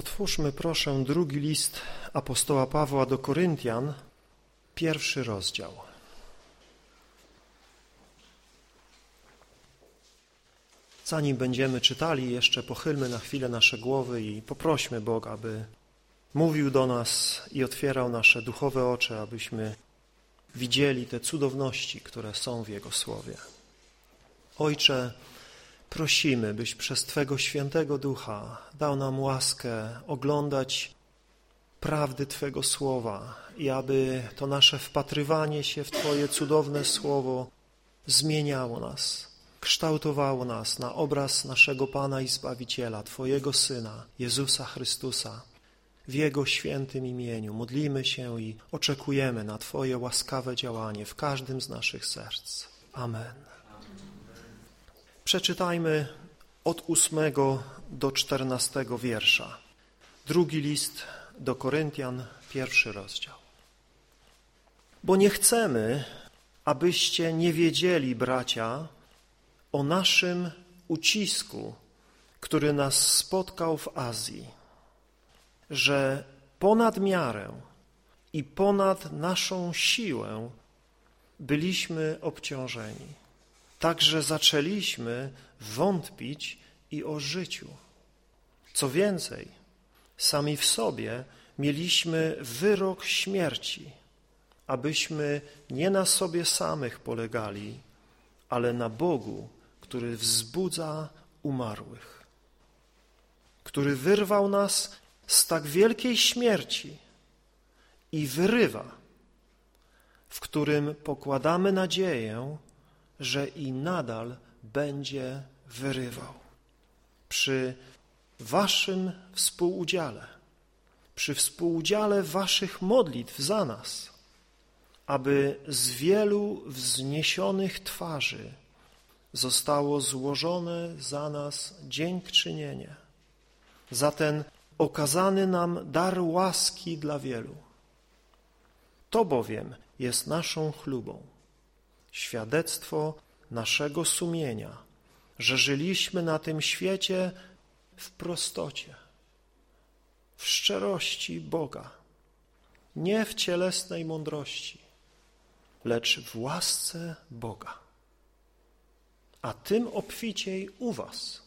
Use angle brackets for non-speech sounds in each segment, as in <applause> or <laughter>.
Otwórzmy proszę drugi list apostoła Pawła do Koryntian, pierwszy rozdział. Zanim będziemy czytali, jeszcze pochylmy na chwilę nasze głowy i poprośmy Boga, aby mówił do nas i otwierał nasze duchowe oczy, abyśmy widzieli te cudowności, które są w Jego Słowie. Ojcze, prosimy, byś przez Twego świętego ducha dał nam łaskę oglądać prawdy Twego słowa i aby to nasze wpatrywanie się w Twoje cudowne słowo zmieniało nas, kształtowało nas na obraz naszego Pana i Zbawiciela, Twojego Syna, Jezusa Chrystusa. W Jego świętym imieniu modlimy się i oczekujemy na Twoje łaskawe działanie w każdym z naszych serc. Amen. Przeczytajmy od ósmego do czternastego wiersza. Drugi list do Koryntian, pierwszy rozdział. Bo nie chcemy, abyście nie wiedzieli, bracia, o naszym ucisku, który nas spotkał w Azji, że ponad miarę i ponad naszą siłę byliśmy obciążeni Także zaczęliśmy wątpić i o życiu. Co więcej, sami w sobie mieliśmy wyrok śmierci, abyśmy nie na sobie samych polegali, ale na Bogu, który wzbudza umarłych, który wyrwał nas z tak wielkiej śmierci i wyrywa, w którym pokładamy nadzieję że i nadal będzie wyrywał. Przy waszym współudziale, przy współudziale waszych modlitw za nas, aby z wielu wzniesionych twarzy zostało złożone za nas dziękczynienie, za ten okazany nam dar łaski dla wielu. To bowiem jest naszą chlubą świadectwo naszego sumienia, że żyliśmy na tym świecie w prostocie, w szczerości Boga, nie w cielesnej mądrości, lecz w łasce Boga. A tym obficiej u was.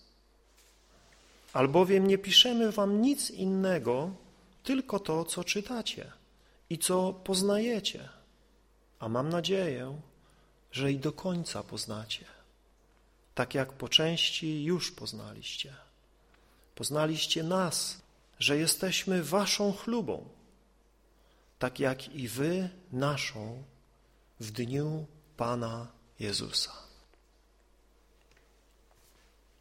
Albowiem nie piszemy wam nic innego, tylko to, co czytacie i co poznajecie. A mam nadzieję, że i do końca poznacie, tak jak po części już poznaliście. Poznaliście nas, że jesteśmy waszą chlubą, tak jak i wy naszą w dniu Pana Jezusa.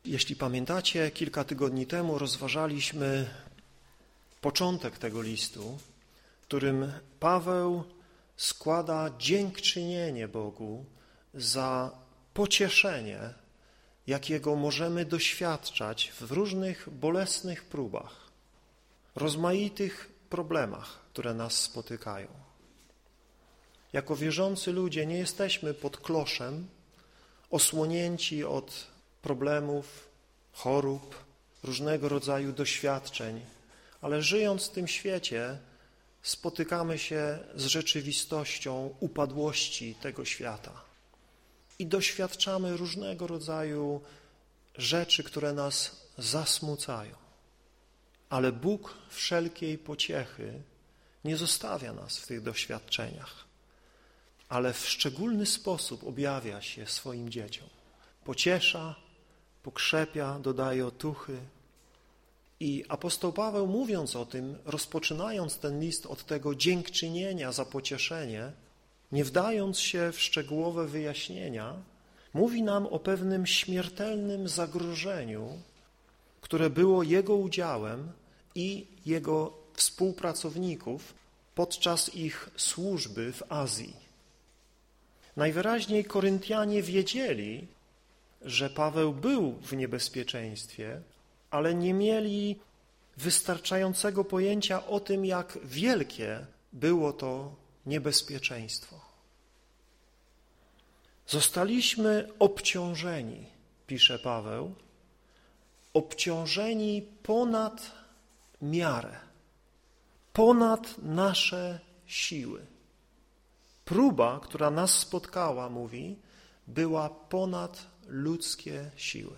Jeśli pamiętacie, kilka tygodni temu rozważaliśmy początek tego listu, którym Paweł składa dziękczynienie Bogu za pocieszenie, jakiego możemy doświadczać w różnych bolesnych próbach, rozmaitych problemach, które nas spotykają. Jako wierzący ludzie nie jesteśmy pod kloszem, osłonięci od problemów, chorób, różnego rodzaju doświadczeń, ale żyjąc w tym świecie spotykamy się z rzeczywistością upadłości tego świata i doświadczamy różnego rodzaju rzeczy, które nas zasmucają. Ale Bóg wszelkiej pociechy nie zostawia nas w tych doświadczeniach, ale w szczególny sposób objawia się swoim dzieciom. Pociesza, pokrzepia, dodaje otuchy. I apostoł Paweł mówiąc o tym, rozpoczynając ten list od tego dziękczynienia za pocieszenie, nie wdając się w szczegółowe wyjaśnienia, mówi nam o pewnym śmiertelnym zagrożeniu, które było jego udziałem i jego współpracowników podczas ich służby w Azji. Najwyraźniej Koryntianie wiedzieli, że Paweł był w niebezpieczeństwie, ale nie mieli wystarczającego pojęcia o tym, jak wielkie było to niebezpieczeństwo. Zostaliśmy obciążeni, pisze Paweł, obciążeni ponad miarę, ponad nasze siły. Próba, która nas spotkała, mówi, była ponad ludzkie siły.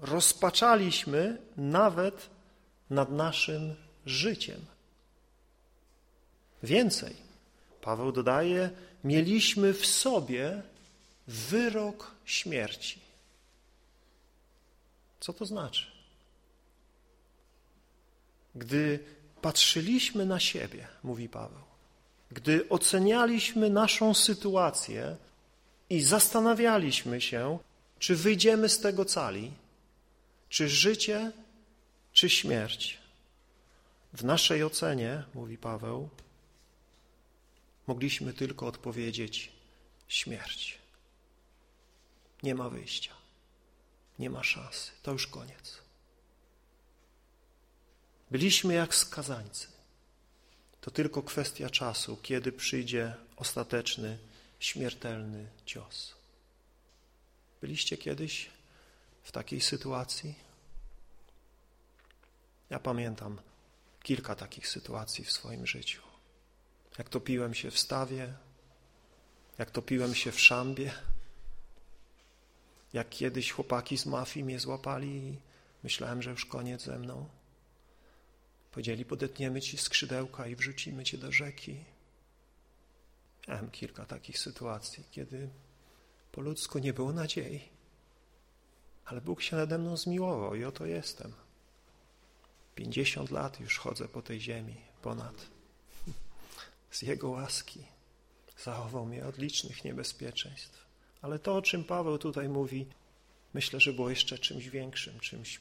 Rozpaczaliśmy nawet nad naszym życiem. Więcej, Paweł dodaje, mieliśmy w sobie wyrok śmierci. Co to znaczy? Gdy patrzyliśmy na siebie, mówi Paweł, gdy ocenialiśmy naszą sytuację i zastanawialiśmy się, czy wyjdziemy z tego cali, czy życie, czy śmierć. W naszej ocenie, mówi Paweł, mogliśmy tylko odpowiedzieć śmierć. Nie ma wyjścia, nie ma szansy, to już koniec. Byliśmy jak skazańcy. To tylko kwestia czasu, kiedy przyjdzie ostateczny, śmiertelny cios. Byliście kiedyś w takiej sytuacji? Ja pamiętam kilka takich sytuacji w swoim życiu. Jak topiłem się w stawie, jak topiłem się w szambie, jak kiedyś chłopaki z mafii mnie złapali i myślałem, że już koniec ze mną. Powiedzieli, podetniemy ci skrzydełka i wrzucimy cię do rzeki. Miałem kilka takich sytuacji, kiedy po ludzku nie było nadziei. Ale Bóg się nade mną zmiłował i oto jestem. Pięćdziesiąt lat już chodzę po tej ziemi, ponad. Z Jego łaski zachował mnie od licznych niebezpieczeństw. Ale to, o czym Paweł tutaj mówi, myślę, że było jeszcze czymś większym, czymś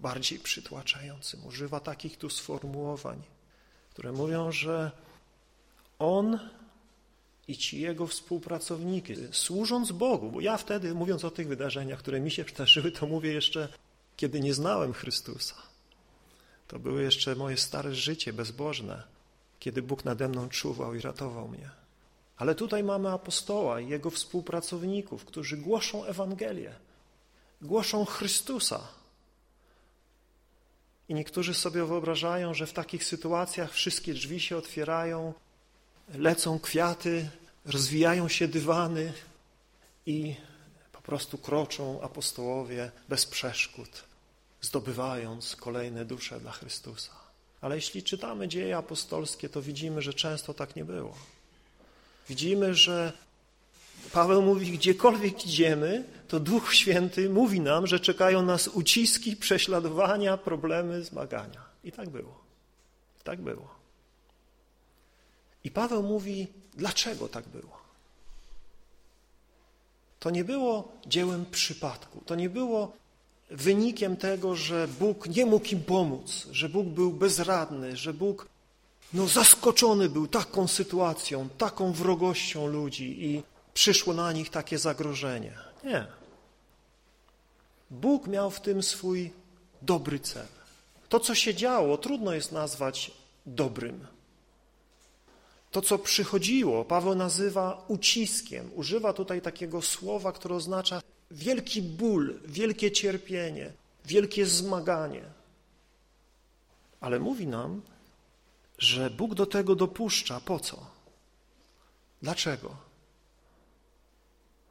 bardziej przytłaczającym. Używa takich tu sformułowań, które mówią, że on i ci jego współpracownicy, służąc Bogu, bo ja wtedy, mówiąc o tych wydarzeniach, które mi się przydarzyły, to mówię jeszcze, kiedy nie znałem Chrystusa. To było jeszcze moje stare życie bezbożne, kiedy Bóg nade mną czuwał i ratował mnie. Ale tutaj mamy apostoła i jego współpracowników, którzy głoszą Ewangelię, głoszą Chrystusa, i niektórzy sobie wyobrażają, że w takich sytuacjach wszystkie drzwi się otwierają, lecą kwiaty, rozwijają się dywany i po prostu kroczą apostołowie bez przeszkód, zdobywając kolejne dusze dla Chrystusa. Ale jeśli czytamy dzieje apostolskie, to widzimy, że często tak nie było. Widzimy, że Paweł mówi, gdziekolwiek idziemy, to Duch Święty mówi nam, że czekają nas uciski, prześladowania, problemy, zmagania. I tak było. Tak było. I Paweł mówi, dlaczego tak było? To nie było dziełem przypadku, to nie było wynikiem tego, że Bóg nie mógł im pomóc, że Bóg był bezradny, że Bóg no, zaskoczony był taką sytuacją, taką wrogością ludzi i przyszło na nich takie zagrożenie. Nie. Bóg miał w tym swój dobry cel. To, co się działo, trudno jest nazwać dobrym. To, co przychodziło, Paweł nazywa uciskiem. Używa tutaj takiego słowa, które oznacza wielki ból, wielkie cierpienie, wielkie zmaganie. Ale mówi nam, że Bóg do tego dopuszcza. Po co? Dlaczego?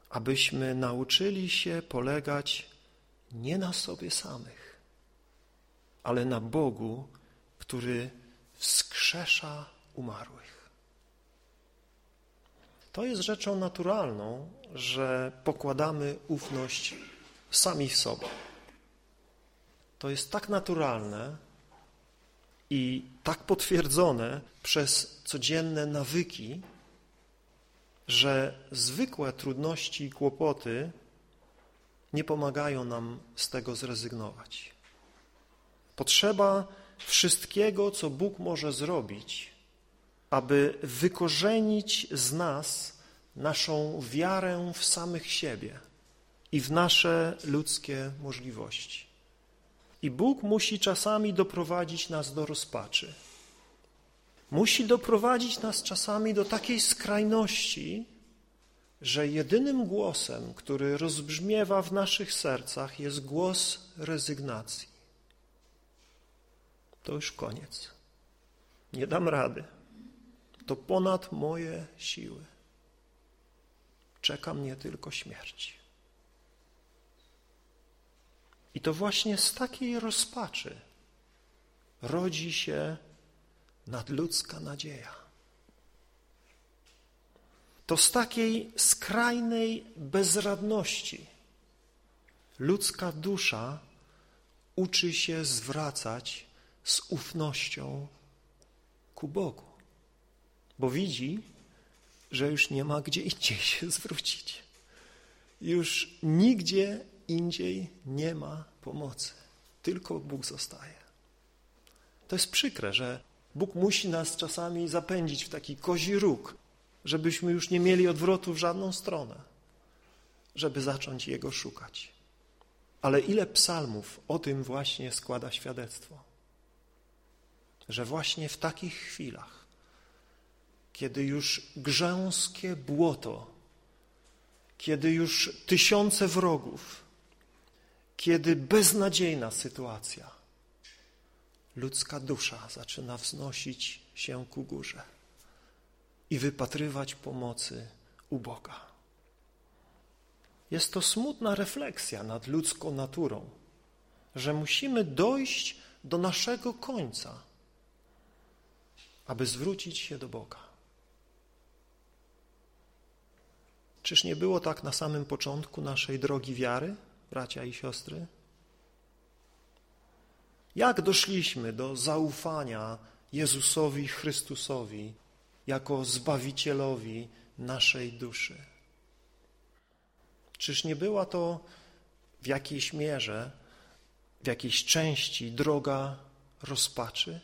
Abyśmy nauczyli się polegać nie na sobie samych, ale na Bogu, który wskrzesza umarłych. To jest rzeczą naturalną, że pokładamy ufność sami w sobie. To jest tak naturalne i tak potwierdzone przez codzienne nawyki, że zwykłe trudności i kłopoty nie pomagają nam z tego zrezygnować. Potrzeba wszystkiego, co Bóg może zrobić, aby wykorzenić z nas naszą wiarę w samych siebie i w nasze ludzkie możliwości. I Bóg musi czasami doprowadzić nas do rozpaczy. Musi doprowadzić nas czasami do takiej skrajności, że jedynym głosem, który rozbrzmiewa w naszych sercach jest głos rezygnacji. to już koniec. Nie dam rady. To ponad moje siły. Czeka mnie tylko śmierć. I to właśnie z takiej rozpaczy rodzi się nadludzka nadzieja. To z takiej skrajnej bezradności ludzka dusza uczy się zwracać z ufnością ku Bogu, bo widzi, że już nie ma gdzie indziej się <laughs> zwrócić. Już nigdzie indziej nie ma pomocy, tylko Bóg zostaje. To jest przykre, że Bóg musi nas czasami zapędzić w taki kozi róg, żebyśmy już nie mieli odwrotu w żadną stronę, żeby zacząć Jego szukać. Ale ile psalmów o tym właśnie składa świadectwo? Że właśnie w takich chwilach, kiedy już grzęskie błoto, kiedy już tysiące wrogów, kiedy beznadziejna sytuacja, ludzka dusza zaczyna wznosić się ku górze i wypatrywać pomocy u Boga. Jest to smutna refleksja nad ludzką naturą, że musimy dojść do naszego końca, aby zwrócić się do Boga. Czyż nie było tak na samym początku naszej drogi wiary, bracia i siostry? Jak doszliśmy do zaufania Jezusowi Chrystusowi jako Zbawicielowi naszej duszy? Czyż nie była to w jakiejś mierze, w jakiejś części droga rozpaczy,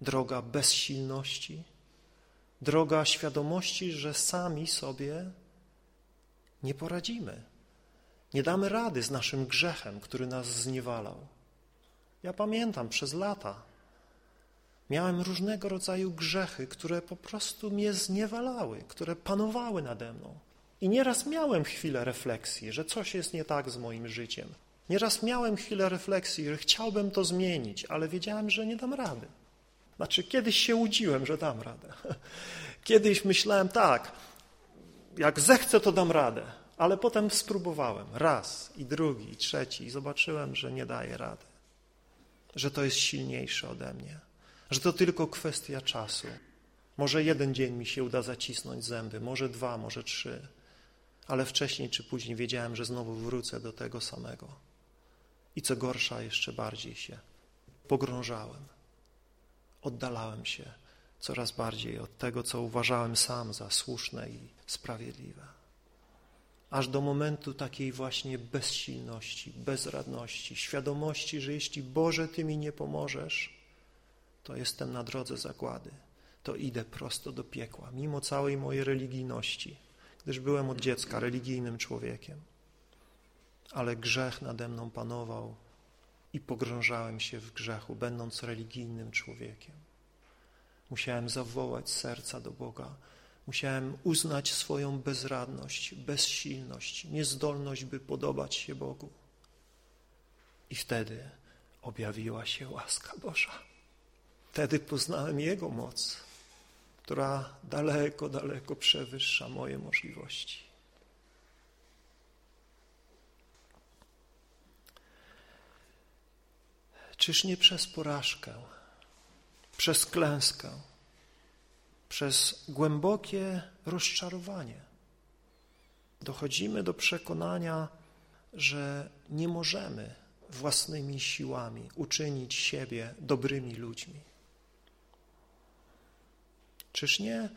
droga bezsilności, droga świadomości, że sami sobie nie poradzimy, nie damy rady z naszym grzechem, który nas zniewalał. Ja pamiętam przez lata miałem różnego rodzaju grzechy, które po prostu mnie zniewalały, które panowały nade mną. I nieraz miałem chwilę refleksji, że coś jest nie tak z moim życiem. Nieraz miałem chwilę refleksji, że chciałbym to zmienić, ale wiedziałem, że nie dam rady. Znaczy, kiedyś się łudziłem, że dam radę. <laughs> Kiedyś myślałem tak, jak zechcę, to dam radę. Ale potem spróbowałem raz i drugi i trzeci i zobaczyłem, że nie daję rady. Że to jest silniejsze ode mnie. Że to tylko kwestia czasu. Może jeden dzień mi się uda zacisnąć zęby, może dwa, może trzy ale wcześniej czy później wiedziałem, że znowu wrócę do tego samego. I co gorsza, jeszcze bardziej się pogrążałem. Oddalałem się coraz bardziej od tego, co uważałem sam za słuszne i sprawiedliwe. Aż do momentu takiej właśnie bezsilności, bezradności, świadomości, że jeśli Boże Ty mi nie pomożesz, to jestem na drodze zagłady, to idę prosto do piekła, mimo całej mojej religijności gdyż byłem od dziecka religijnym człowiekiem. Ale grzech nade mną panował i pogrążałem się w grzechu, będąc religijnym człowiekiem. Musiałem zawołać serca do Boga, musiałem uznać swoją bezradność, bezsilność, niezdolność, by podobać się Bogu. I wtedy objawiła się łaska Boża. Wtedy poznałem Jego moc która daleko, daleko przewyższa moje możliwości. Czyż nie przez porażkę, przez klęskę, przez głębokie rozczarowanie dochodzimy do przekonania, że nie możemy własnymi siłami uczynić siebie dobrymi ludźmi. Czyż nie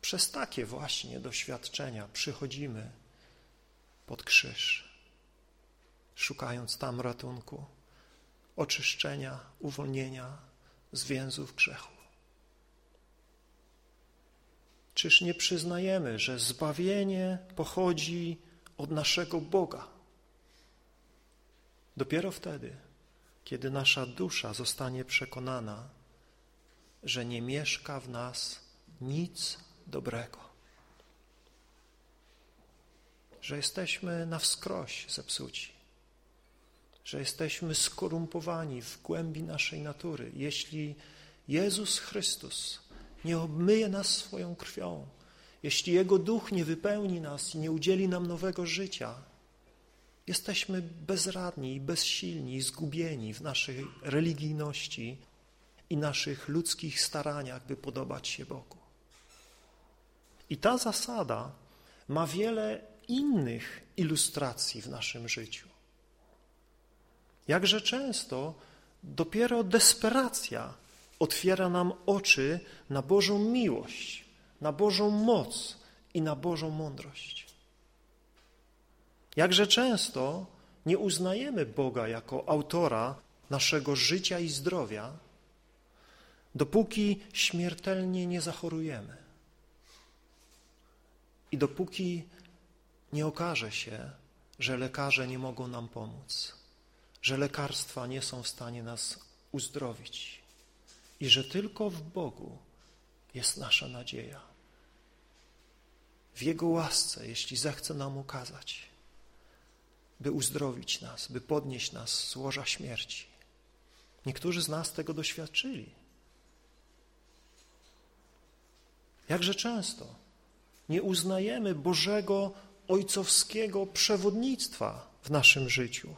przez takie właśnie doświadczenia przychodzimy pod krzyż, szukając tam ratunku, oczyszczenia, uwolnienia z więzów grzechu? Czyż nie przyznajemy, że zbawienie pochodzi od naszego Boga? Dopiero wtedy, kiedy nasza dusza zostanie przekonana, że nie mieszka w nas nic dobrego. Że jesteśmy na wskroś zepsuci. że jesteśmy skorumpowani w głębi naszej natury. Jeśli Jezus Chrystus nie obmyje nas swoją krwią, jeśli Jego Duch nie wypełni nas i nie udzieli nam nowego życia, jesteśmy bezradni i bezsilni i zgubieni w naszej religijności i naszych ludzkich staraniach, by podobać się Bogu. I ta zasada ma wiele innych ilustracji w naszym życiu. Jakże często dopiero desperacja otwiera nam oczy na Bożą miłość, na Bożą moc i na Bożą mądrość. Jakże często nie uznajemy Boga jako autora naszego życia i zdrowia, dopóki śmiertelnie nie zachorujemy. I dopóki nie okaże się, że lekarze nie mogą nam pomóc, że lekarstwa nie są w stanie nas uzdrowić i że tylko w Bogu jest nasza nadzieja. W Jego łasce, jeśli zechce nam ukazać, by uzdrowić nas, by podnieść nas z łoża śmierci. Niektórzy z nas tego doświadczyli. Jakże często nie uznajemy Bożego ojcowskiego przewodnictwa w naszym życiu,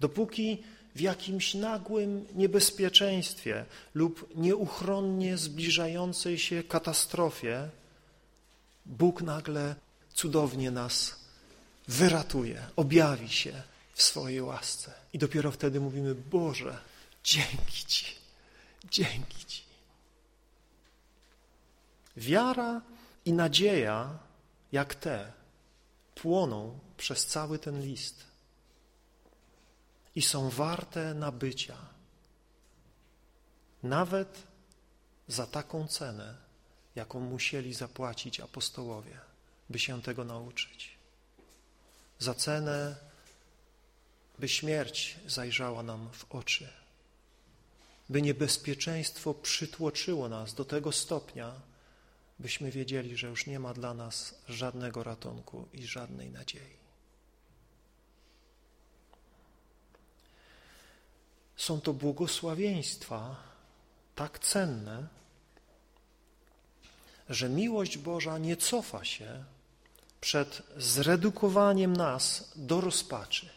dopóki w jakimś nagłym niebezpieczeństwie lub nieuchronnie zbliżającej się katastrofie Bóg nagle cudownie nas wyratuje, objawi się w swojej łasce. I dopiero wtedy mówimy, Boże, dzięki Ci, dzięki Ci. Wiara i nadzieja, jak te, płoną przez cały ten list i są warte nabycia, nawet za taką cenę, jaką musieli zapłacić apostołowie, by się tego nauczyć. Za cenę, by śmierć zajrzała nam w oczy, by niebezpieczeństwo przytłoczyło nas do tego stopnia, byśmy wiedzieli, że już nie ma dla nas żadnego ratunku i żadnej nadziei. Są to błogosławieństwa tak cenne, że miłość Boża nie cofa się przed zredukowaniem nas do rozpaczy.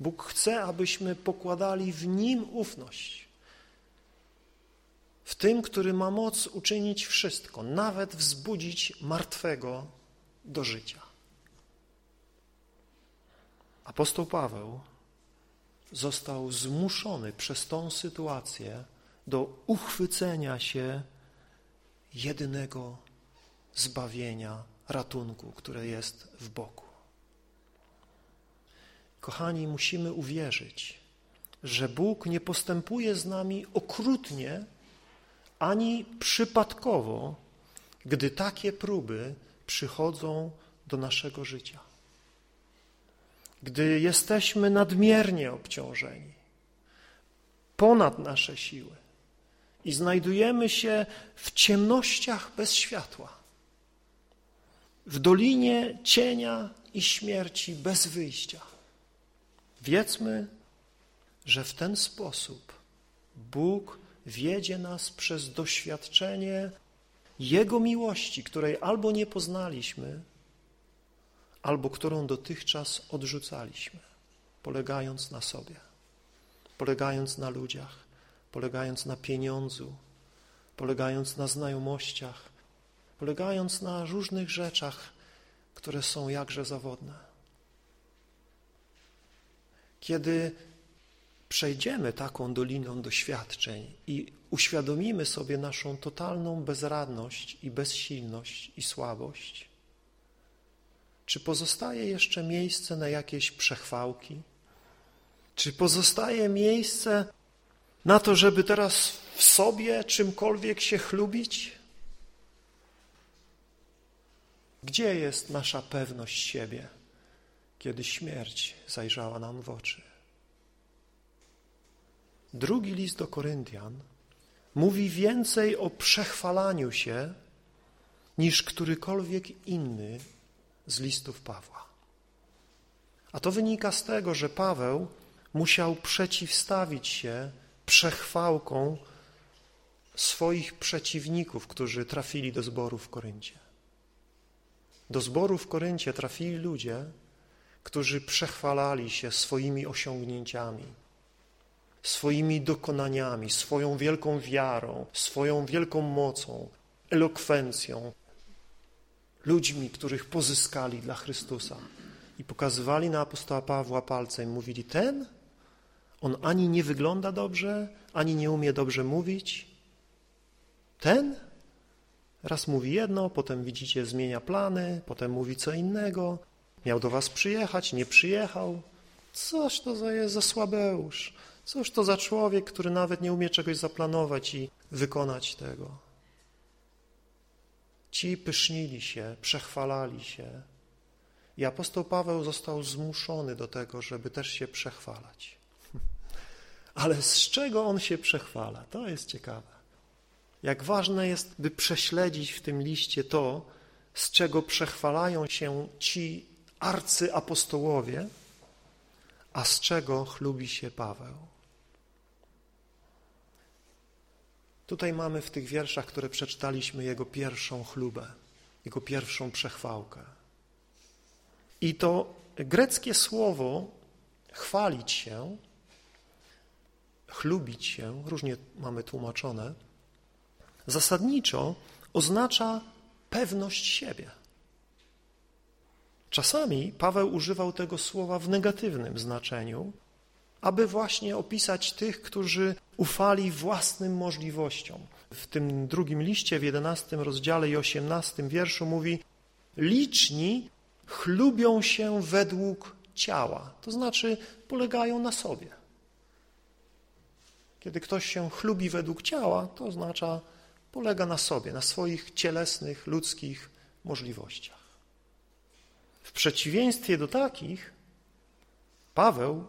Bóg chce, abyśmy pokładali w Nim ufność. W tym, który ma moc uczynić wszystko, nawet wzbudzić martwego do życia. Apostoł Paweł został zmuszony przez tą sytuację do uchwycenia się jedynego zbawienia, ratunku, które jest w Bogu. Kochani, musimy uwierzyć, że Bóg nie postępuje z nami okrutnie ani przypadkowo, gdy takie próby przychodzą do naszego życia. Gdy jesteśmy nadmiernie obciążeni, ponad nasze siły, i znajdujemy się w ciemnościach bez światła, w dolinie cienia i śmierci bez wyjścia. Wiedzmy, że w ten sposób Bóg wiedzie nas przez doświadczenie Jego miłości, której albo nie poznaliśmy, albo którą dotychczas odrzucaliśmy, polegając na sobie, polegając na ludziach, polegając na pieniądzu, polegając na znajomościach, polegając na różnych rzeczach, które są jakże zawodne. Kiedy przejdziemy taką doliną doświadczeń i uświadomimy sobie naszą totalną bezradność i bezsilność i słabość, czy pozostaje jeszcze miejsce na jakieś przechwałki? Czy pozostaje miejsce na to, żeby teraz w sobie czymkolwiek się chlubić? Gdzie jest nasza pewność siebie, kiedy śmierć zajrzała nam w oczy? Drugi list do Koryntian mówi więcej o przechwalaniu się niż którykolwiek inny z listów Pawła. A to wynika z tego, że Paweł musiał przeciwstawić się przechwałką swoich przeciwników, którzy trafili do zboru w Koryncie. Do zboru w Koryncie trafili ludzie, którzy przechwalali się swoimi osiągnięciami, swoimi dokonaniami, swoją wielką wiarą, swoją wielką mocą, elokwencją, ludźmi, których pozyskali dla Chrystusa. I pokazywali na apostoła Pawła palcem, mówili, ten, on ani nie wygląda dobrze, ani nie umie dobrze mówić, ten raz mówi jedno, potem widzicie zmienia plany, potem mówi co innego, miał do was przyjechać, nie przyjechał. Coś to za jest za słabeusz, cóż to za człowiek, który nawet nie umie czegoś zaplanować i wykonać tego. Ci pysznili się, przechwalali się i apostoł Paweł został zmuszony do tego, żeby też się przechwalać. <laughs> Ale z czego on się przechwala? To jest ciekawe. Jak ważne jest, by prześledzić w tym liście to, z czego przechwalają się ci arcyapostołowie, a z czego chlubi się Paweł. Tutaj mamy w tych wierszach, które przeczytaliśmy, jego pierwszą chlubę, jego pierwszą przechwałkę. I to greckie słowo chwalić się, chlubić się, różnie mamy tłumaczone, zasadniczo oznacza pewność siebie. Czasami Paweł używał tego słowa w negatywnym znaczeniu, aby właśnie opisać tych, którzy ufali własnym możliwościom. W tym drugim liście, w jedenastym rozdziale i osiemnastym wierszu mówi liczni chlubią się według ciała, to znaczy polegają na sobie. Kiedy ktoś się chlubi według ciała, to oznacza polega na sobie, na swoich cielesnych, ludzkich możliwościach. W przeciwieństwie do takich Paweł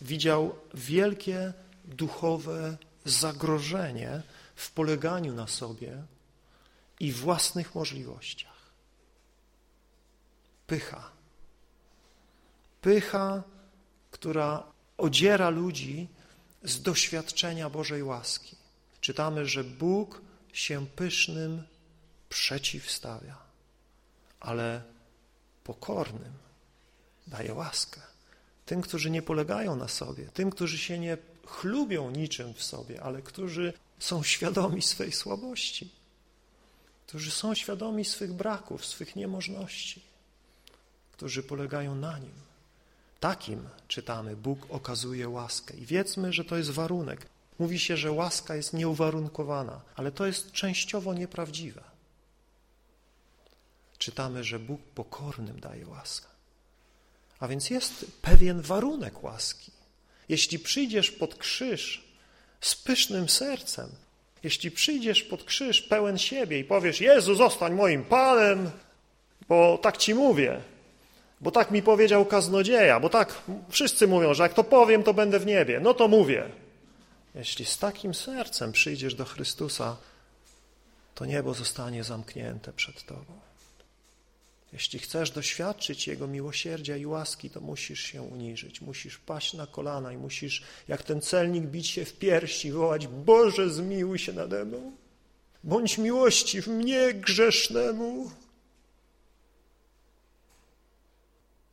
widział wielkie duchowe zagrożenie w poleganiu na sobie i własnych możliwościach. Pycha. Pycha, która odziera ludzi z doświadczenia Bożej łaski. Czytamy, że Bóg się pysznym przeciwstawia, ale pokornym daje łaskę. Tym, którzy nie polegają na sobie, tym, którzy się nie chlubią niczym w sobie, ale którzy są świadomi swej słabości, którzy są świadomi swych braków, swych niemożności, którzy polegają na Nim. Takim, czytamy, Bóg okazuje łaskę. I wiedzmy, że to jest warunek. Mówi się, że łaska jest nieuwarunkowana, ale to jest częściowo nieprawdziwe. Czytamy, że Bóg pokornym daje łaskę. A więc jest pewien warunek łaski. Jeśli przyjdziesz pod krzyż z pysznym sercem, jeśli przyjdziesz pod krzyż pełen siebie i powiesz, Jezu, zostań moim Panem, bo tak Ci mówię, bo tak mi powiedział kaznodzieja, bo tak wszyscy mówią, że jak to powiem, to będę w niebie, no to mówię. Jeśli z takim sercem przyjdziesz do Chrystusa, to niebo zostanie zamknięte przed Tobą. Jeśli chcesz doświadczyć Jego miłosierdzia i łaski, to musisz się uniżyć, musisz paść na kolana i musisz, jak ten celnik, bić się w piersi, wołać Boże, zmiłuj się nade mną, bądź miłości w mnie grzesznemu.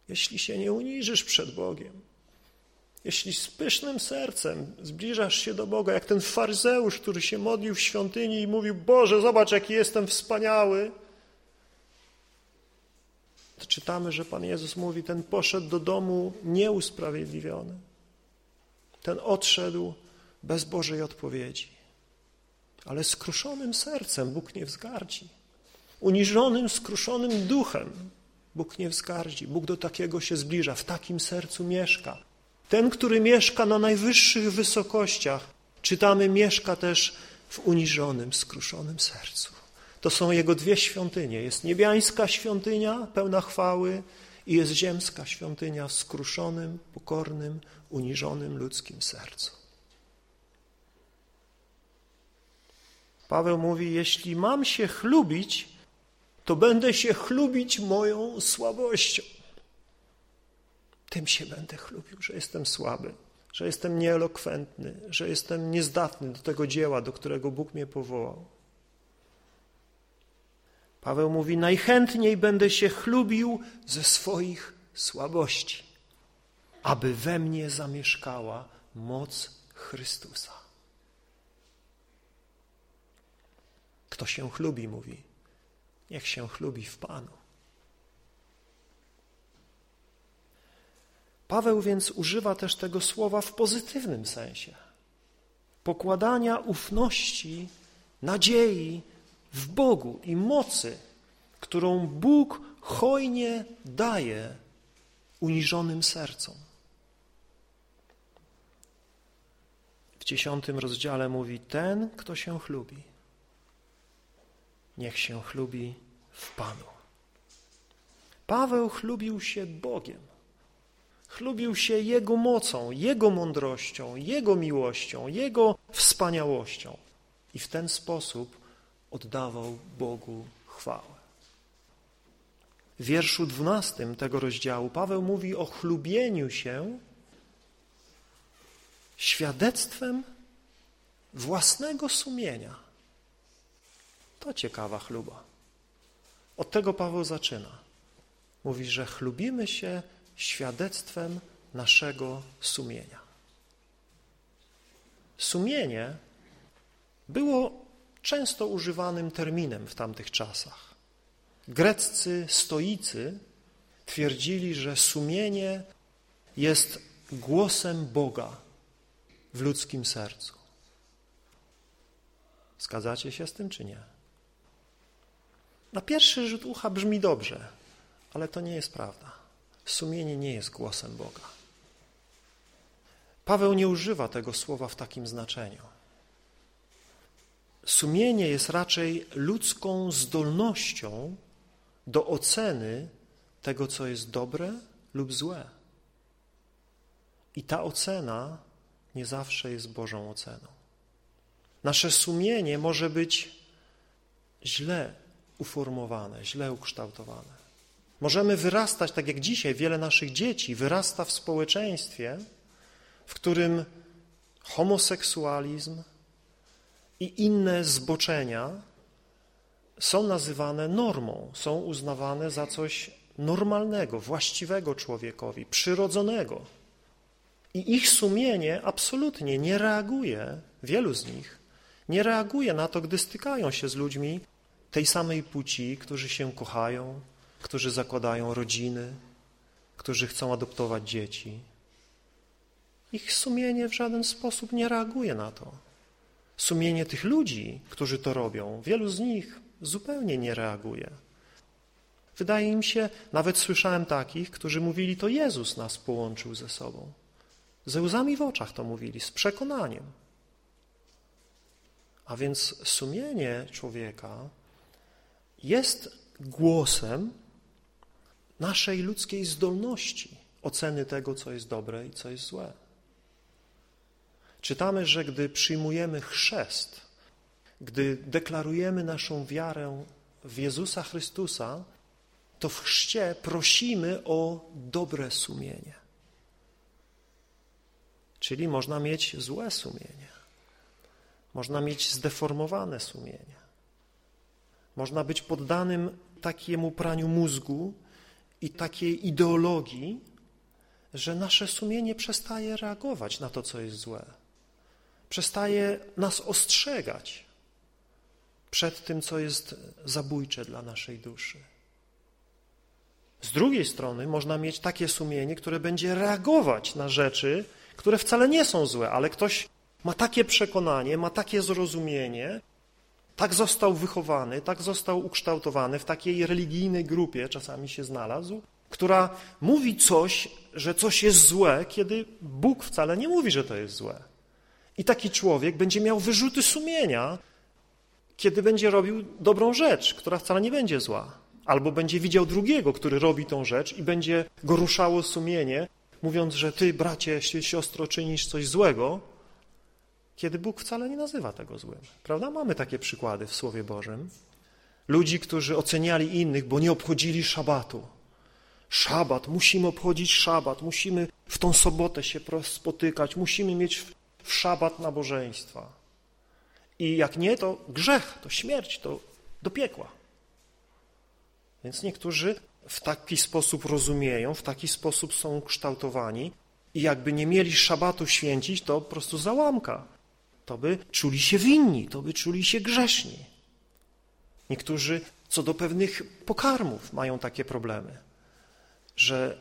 Jeśli się nie uniżysz przed Bogiem, jeśli z pysznym sercem zbliżasz się do Boga, jak ten faryzeusz, który się modlił w świątyni i mówił, Boże, zobacz, jaki jestem wspaniały, czytamy, że Pan Jezus mówi, ten poszedł do domu nieusprawiedliwiony. Ten odszedł bez Bożej odpowiedzi. Ale skruszonym sercem Bóg nie wzgardzi. Uniżonym, skruszonym duchem Bóg nie wzgardzi. Bóg do takiego się zbliża, w takim sercu mieszka. Ten, który mieszka na najwyższych wysokościach, czytamy, mieszka też w uniżonym, skruszonym sercu. To są Jego dwie świątynie. Jest niebiańska świątynia pełna chwały i jest ziemska świątynia w skruszonym, pokornym, uniżonym ludzkim sercu. Paweł mówi, jeśli mam się chlubić, to będę się chlubić moją słabością. Tym się będę chlubił, że jestem słaby, że jestem nieelokwentny, że jestem niezdatny do tego dzieła, do którego Bóg mnie powołał. Paweł mówi: Najchętniej będę się chlubił ze swoich słabości, aby we mnie zamieszkała moc Chrystusa. Kto się chlubi, mówi, niech się chlubi w Panu. Paweł więc używa też tego słowa w pozytywnym sensie. Pokładania ufności, nadziei w Bogu i mocy, którą Bóg hojnie daje uniżonym sercom. W dziesiątym rozdziale mówi: Ten, kto się chlubi, niech się chlubi w Panu. Paweł chlubił się Bogiem. Chlubił się Jego mocą, Jego mądrością, Jego miłością, Jego wspaniałością. I w ten sposób oddawał Bogu chwałę. W wierszu dwunastym tego rozdziału Paweł mówi o chlubieniu się świadectwem własnego sumienia. To ciekawa chluba. Od tego Paweł zaczyna. Mówi, że chlubimy się świadectwem naszego sumienia. Sumienie było często używanym terminem w tamtych czasach. Greccy stoicy twierdzili, że sumienie jest głosem Boga w ludzkim sercu. Zgadzacie się z tym, czy nie? Na pierwszy rzut ucha brzmi dobrze, ale to nie jest prawda. Sumienie nie jest głosem Boga. Paweł nie używa tego słowa w takim znaczeniu. Sumienie jest raczej ludzką zdolnością do oceny tego, co jest dobre lub złe. I ta ocena nie zawsze jest Bożą oceną. Nasze sumienie może być źle uformowane, źle ukształtowane. Możemy wyrastać, tak jak dzisiaj wiele naszych dzieci wyrasta w społeczeństwie, w którym homoseksualizm i inne zboczenia są nazywane normą, są uznawane za coś normalnego, właściwego człowiekowi, przyrodzonego. I ich sumienie absolutnie nie reaguje, wielu z nich, nie reaguje na to, gdy stykają się z ludźmi tej samej płci, którzy się kochają, którzy zakładają rodziny, którzy chcą adoptować dzieci. Ich sumienie w żaden sposób nie reaguje na to. Sumienie tych ludzi, którzy to robią, wielu z nich zupełnie nie reaguje. Wydaje im się, nawet słyszałem takich, którzy mówili, to Jezus nas połączył ze sobą. Ze łzami w oczach to mówili, z przekonaniem. A więc sumienie człowieka jest głosem naszej ludzkiej zdolności oceny tego, co jest dobre i co jest złe. Czytamy, że gdy przyjmujemy chrzest, gdy deklarujemy naszą wiarę w Jezusa Chrystusa, to w chrzcie prosimy o dobre sumienie. Czyli można mieć złe sumienie. Można mieć zdeformowane sumienie. Można być poddanym takiemu praniu mózgu i takiej ideologii, że nasze sumienie przestaje reagować na to, co jest złe. Przestaje nas ostrzegać przed tym, co jest zabójcze dla naszej duszy. Z drugiej strony można mieć takie sumienie, które będzie reagować na rzeczy, które wcale nie są złe, ale ktoś ma takie przekonanie, ma takie zrozumienie, tak został wychowany, tak został ukształtowany, w takiej religijnej grupie czasami się znalazł, która mówi coś, że coś jest złe, kiedy Bóg wcale nie mówi, że to jest złe. I taki człowiek będzie miał wyrzuty sumienia, kiedy będzie robił dobrą rzecz, która wcale nie będzie zła. Albo będzie widział drugiego, który robi tą rzecz i będzie go ruszało sumienie, mówiąc, że ty, bracie, siostro, czynisz coś złego, kiedy Bóg wcale nie nazywa tego złym. Prawda? Mamy takie przykłady w Słowie Bożym. Ludzi, którzy oceniali innych, bo nie obchodzili szabatu. Szabat, musimy obchodzić szabat, musimy w tą sobotę się spotykać, musimy mieć w szabat nabożeństwa. I jak nie, to grzech, to śmierć, to do piekła. Więc niektórzy w taki sposób rozumieją, w taki sposób są kształtowani i jakby nie mieli szabatu święcić, to po prostu załamka. To by czuli się winni, to by czuli się grzeszni. Niektórzy co do pewnych pokarmów mają takie problemy, że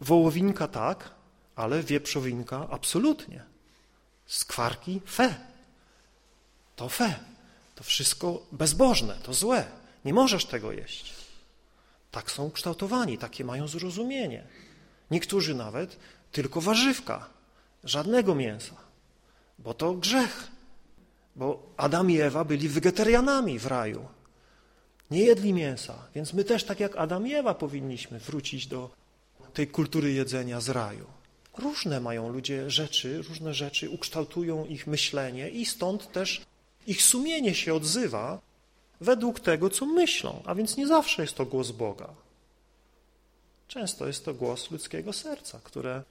wołowinka tak, ale wieprzowinka absolutnie. Skwarki fe. To fe. To wszystko bezbożne, to złe. Nie możesz tego jeść. Tak są kształtowani, takie mają zrozumienie. Niektórzy nawet tylko warzywka, żadnego mięsa, bo to grzech. Bo Adam i Ewa byli wegetarianami w raju. Nie jedli mięsa, więc my też tak jak Adam i Ewa powinniśmy wrócić do tej kultury jedzenia z raju. Różne mają ludzie rzeczy, różne rzeczy ukształtują ich myślenie i stąd też ich sumienie się odzywa według tego, co myślą, a więc nie zawsze jest to głos Boga. Często jest to głos ludzkiego serca, które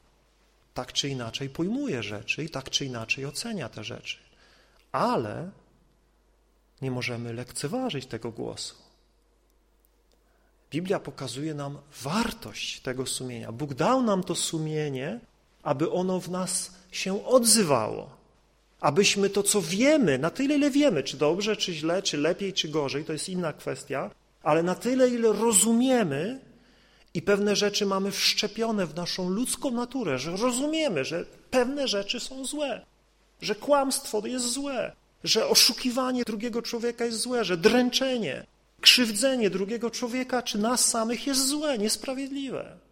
tak czy inaczej pojmuje rzeczy i tak czy inaczej ocenia te rzeczy. Ale nie możemy lekceważyć tego głosu. Biblia pokazuje nam wartość tego sumienia. Bóg dał nam to sumienie, aby ono w nas się odzywało. Abyśmy to, co wiemy, na tyle, ile wiemy, czy dobrze, czy źle, czy lepiej, czy gorzej, to jest inna kwestia, ale na tyle, ile rozumiemy i pewne rzeczy mamy wszczepione w naszą ludzką naturę, że rozumiemy, że pewne rzeczy są złe, że kłamstwo jest złe, że oszukiwanie drugiego człowieka jest złe, że dręczenie, krzywdzenie drugiego człowieka czy nas samych jest złe, niesprawiedliwe.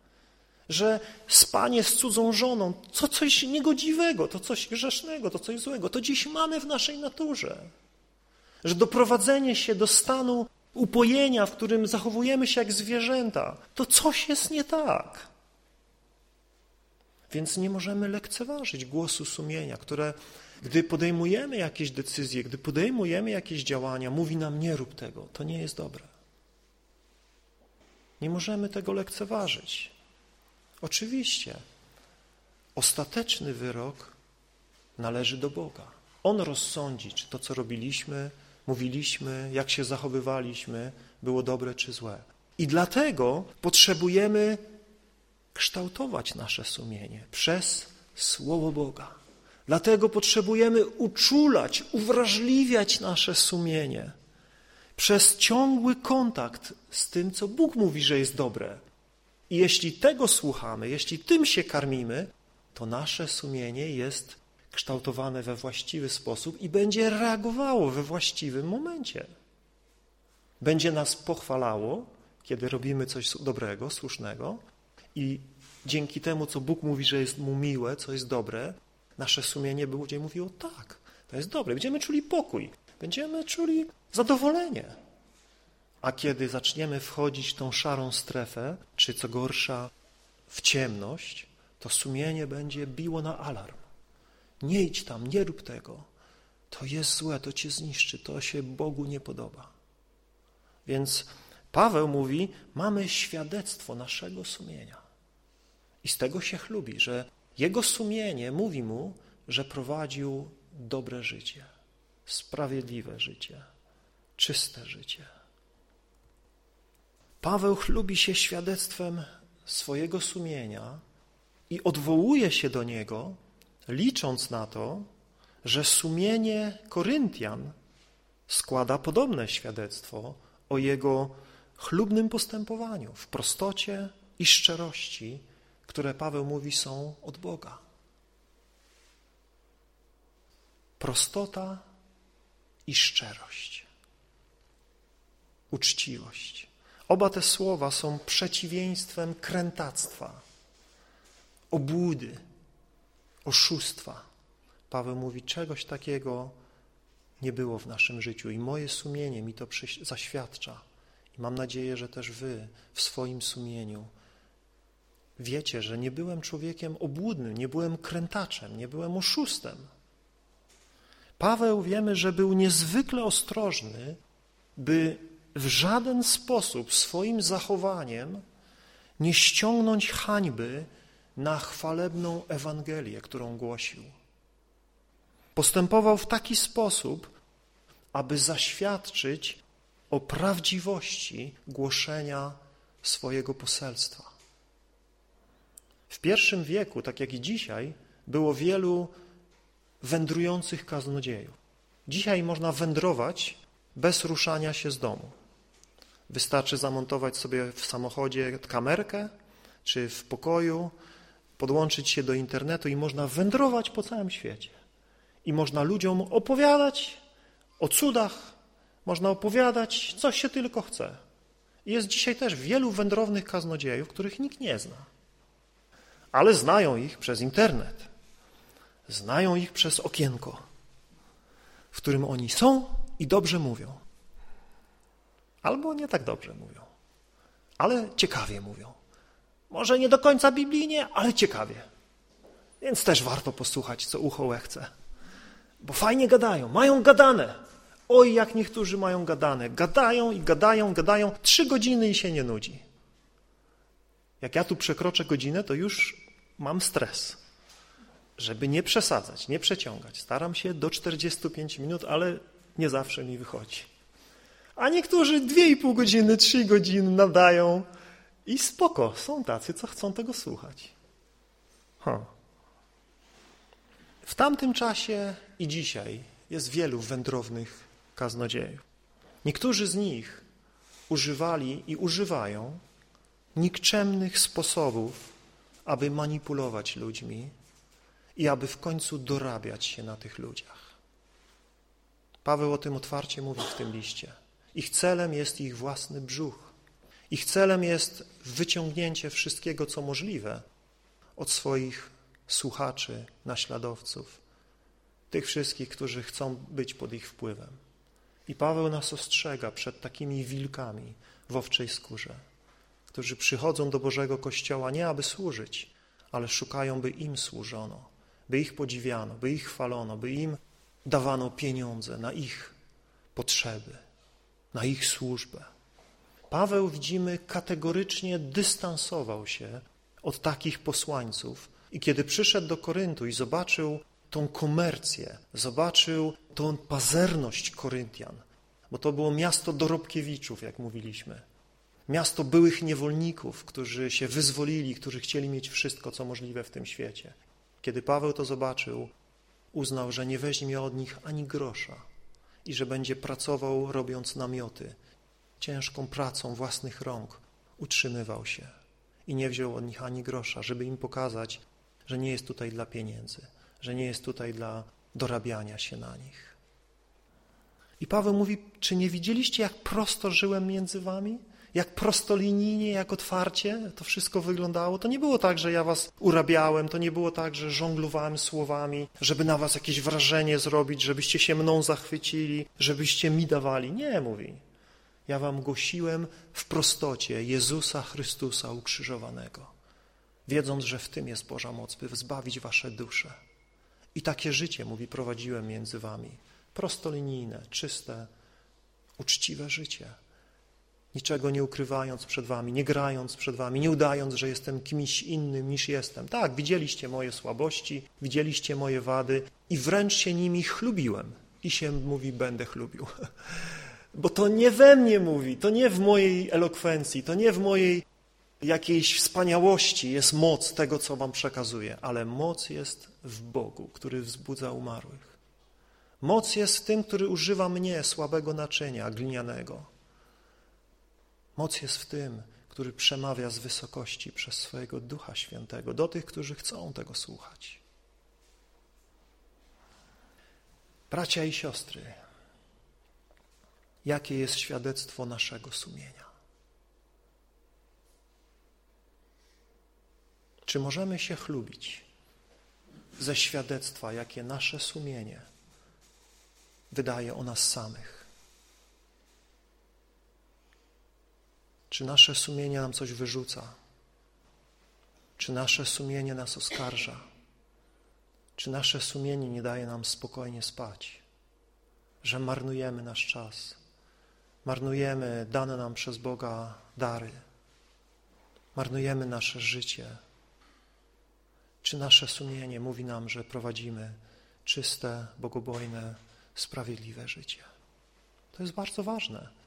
Że spanie z cudzą żoną to coś niegodziwego, to coś grzesznego, to coś złego. To dziś mamy w naszej naturze. Że doprowadzenie się do stanu upojenia, w którym zachowujemy się jak zwierzęta, to coś jest nie tak. Więc nie możemy lekceważyć głosu sumienia, które gdy podejmujemy jakieś decyzje, gdy podejmujemy jakieś działania, mówi nam nie rób tego, to nie jest dobre. Nie możemy tego lekceważyć. Oczywiście ostateczny wyrok należy do Boga. On rozsądzi, czy to, co robiliśmy, mówiliśmy, jak się zachowywaliśmy, było dobre czy złe. I dlatego potrzebujemy kształtować nasze sumienie przez Słowo Boga. Dlatego potrzebujemy uczulać, uwrażliwiać nasze sumienie przez ciągły kontakt z tym, co Bóg mówi, że jest dobre. I jeśli tego słuchamy, jeśli tym się karmimy, to nasze sumienie jest kształtowane we właściwy sposób i będzie reagowało we właściwym momencie. Będzie nas pochwalało, kiedy robimy coś dobrego, słusznego i dzięki temu, co Bóg mówi, że jest mu miłe, co jest dobre, nasze sumienie będzie mówiło tak, to jest dobre. Będziemy czuli pokój, będziemy czuli zadowolenie. A kiedy zaczniemy wchodzić w tą szarą strefę, czy co gorsza w ciemność, to sumienie będzie biło na alarm. Nie idź tam, nie rób tego. To jest złe, to cię zniszczy, to się Bogu nie podoba. Więc Paweł mówi, mamy świadectwo naszego sumienia. I z tego się chlubi, że jego sumienie mówi mu, że prowadził dobre życie, sprawiedliwe życie, czyste życie. Paweł chlubi się świadectwem swojego sumienia i odwołuje się do niego, licząc na to, że sumienie Koryntian składa podobne świadectwo o jego chlubnym postępowaniu w prostocie i szczerości, które Paweł mówi są od Boga. Prostota i szczerość. Uczciwość. Oba te słowa są przeciwieństwem krętactwa, obłudy, oszustwa. Paweł mówi, czegoś takiego nie było w naszym życiu i moje sumienie mi to zaświadcza. I mam nadzieję, że też wy w swoim sumieniu wiecie, że nie byłem człowiekiem obłudnym, nie byłem krętaczem, nie byłem oszustem. Paweł wiemy, że był niezwykle ostrożny, by w żaden sposób swoim zachowaniem nie ściągnąć hańby na chwalebną Ewangelię, którą głosił. Postępował w taki sposób, aby zaświadczyć o prawdziwości głoszenia swojego poselstwa. W pierwszym wieku, tak jak i dzisiaj, było wielu wędrujących kaznodziejów. Dzisiaj można wędrować bez ruszania się z domu. Wystarczy zamontować sobie w samochodzie kamerkę czy w pokoju, podłączyć się do internetu i można wędrować po całym świecie. I można ludziom opowiadać o cudach, można opowiadać, co się tylko chce. Jest dzisiaj też wielu wędrownych kaznodziejów, których nikt nie zna. Ale znają ich przez internet. Znają ich przez okienko, w którym oni są i dobrze mówią. Albo nie tak dobrze mówią, ale ciekawie mówią. Może nie do końca biblijnie, ale ciekawie. Więc też warto posłuchać, co ucho chce. Bo fajnie gadają, mają gadane. Oj, jak niektórzy mają gadane. Gadają i gadają, gadają. Trzy godziny i się nie nudzi. Jak ja tu przekroczę godzinę, to już mam stres. Żeby nie przesadzać, nie przeciągać. Staram się do 45 minut, ale nie zawsze mi wychodzi. A niektórzy dwie i pół godziny, trzy godziny nadają i spoko, są tacy, co chcą tego słuchać. Huh. W tamtym czasie i dzisiaj jest wielu wędrownych kaznodziejów. Niektórzy z nich używali i używają nikczemnych sposobów, aby manipulować ludźmi i aby w końcu dorabiać się na tych ludziach. Paweł o tym otwarcie mówi w tym liście. Ich celem jest ich własny brzuch. Ich celem jest wyciągnięcie wszystkiego, co możliwe od swoich słuchaczy, naśladowców, tych wszystkich, którzy chcą być pod ich wpływem. I Paweł nas ostrzega przed takimi wilkami w owczej skórze, którzy przychodzą do Bożego Kościoła nie aby służyć, ale szukają, by im służono, by ich podziwiano, by ich chwalono, by im dawano pieniądze na ich potrzeby, na ich służbę. Paweł, widzimy, kategorycznie dystansował się od takich posłańców i kiedy przyszedł do Koryntu i zobaczył tą komercję, zobaczył tą pazerność Koryntian, bo to było miasto dorobkiewiczów, jak mówiliśmy, miasto byłych niewolników, którzy się wyzwolili, którzy chcieli mieć wszystko, co możliwe w tym świecie. Kiedy Paweł to zobaczył, uznał, że nie weźmie od nich ani grosza i że będzie pracował, robiąc namioty, ciężką pracą własnych rąk utrzymywał się i nie wziął od nich ani grosza, żeby im pokazać, że nie jest tutaj dla pieniędzy, że nie jest tutaj dla dorabiania się na nich. I Paweł mówi, czy nie widzieliście, jak prosto żyłem między wami? Jak prostolinijnie, jak otwarcie to wszystko wyglądało? To nie było tak, że ja was urabiałem, to nie było tak, że żonglowałem słowami, żeby na was jakieś wrażenie zrobić, żebyście się mną zachwycili, żebyście mi dawali. Nie, mówi. Ja wam głosiłem w prostocie Jezusa Chrystusa ukrzyżowanego, wiedząc, że w tym jest Boża moc, by zbawić wasze dusze. I takie życie, mówi, prowadziłem między wami. Prostolinijne, czyste, uczciwe życie. Niczego nie ukrywając przed wami, nie grając przed wami, nie udając, że jestem kimś innym niż jestem. Tak, widzieliście moje słabości, widzieliście moje wady i wręcz się nimi chlubiłem. I się mówi, będę chlubił. <laughs> Bo to nie we mnie mówi, to nie w mojej elokwencji, to nie w mojej jakiejś wspaniałości jest moc tego, co wam przekazuję, ale moc jest w Bogu, który wzbudza umarłych. Moc jest w tym, który używa mnie, słabego naczynia, glinianego. Moc jest w tym, który przemawia z wysokości przez swojego Ducha Świętego do tych, którzy chcą tego słuchać. Bracia i siostry, jakie jest świadectwo naszego sumienia. Czy możemy się chlubić ze świadectwa, jakie nasze sumienie wydaje o nas samych? Czy nasze sumienie nam coś wyrzuca? Czy nasze sumienie nas oskarża? Czy nasze sumienie nie daje nam spokojnie spać? Że marnujemy nasz czas? marnujemy dane nam przez Boga dary. marnujemy nasze życie? Czy nasze sumienie mówi nam, że prowadzimy czyste, bogobojne, sprawiedliwe życie? To jest bardzo ważne,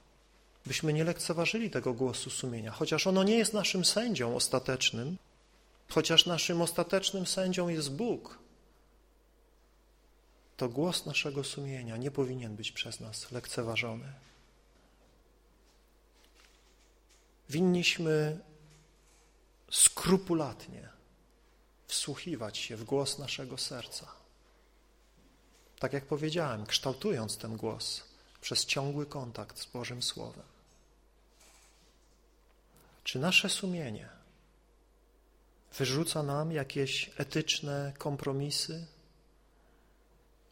byśmy nie lekceważyli tego głosu sumienia, chociaż ono nie jest naszym sędzią ostatecznym, chociaż naszym ostatecznym sędzią jest Bóg, to głos naszego sumienia nie powinien być przez nas lekceważony. Winniśmy skrupulatnie wsłuchiwać się w głos naszego serca. Tak jak powiedziałem, kształtując ten głos przez ciągły kontakt z Bożym Słowem. Czy nasze sumienie wyrzuca nam jakieś etyczne kompromisy,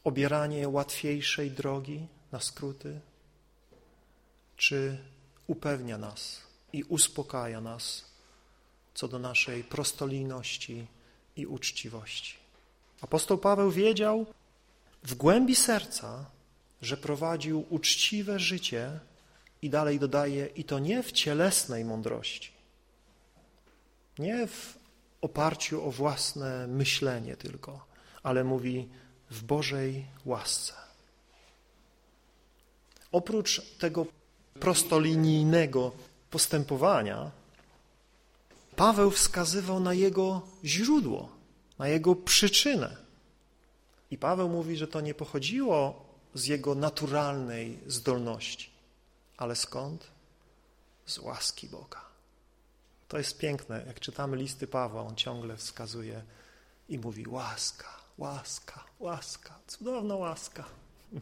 obieranie łatwiejszej drogi na skróty, czy upewnia nas i uspokaja nas co do naszej prostolijności i uczciwości. Apostoł Paweł wiedział w głębi serca, że prowadził uczciwe życie i dalej dodaje, i to nie w cielesnej mądrości, nie w oparciu o własne myślenie tylko, ale mówi w Bożej łasce. Oprócz tego prostolinijnego postępowania, Paweł wskazywał na jego źródło, na jego przyczynę. I Paweł mówi, że to nie pochodziło z jego naturalnej zdolności, ale skąd? Z łaski Boga. To jest piękne, jak czytamy listy Pawła, on ciągle wskazuje i mówi łaska, łaska, łaska, cudowna łaska. <laughs>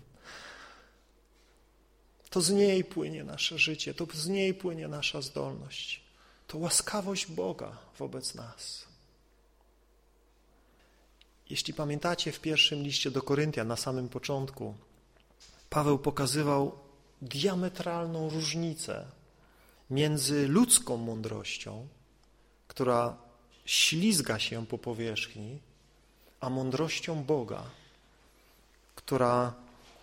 To z niej płynie nasze życie, to z niej płynie nasza zdolność. To łaskawość Boga wobec nas. Jeśli pamiętacie w pierwszym liście do Koryntia na samym początku, Paweł pokazywał diametralną różnicę między ludzką mądrością, która ślizga się po powierzchni, a mądrością Boga, która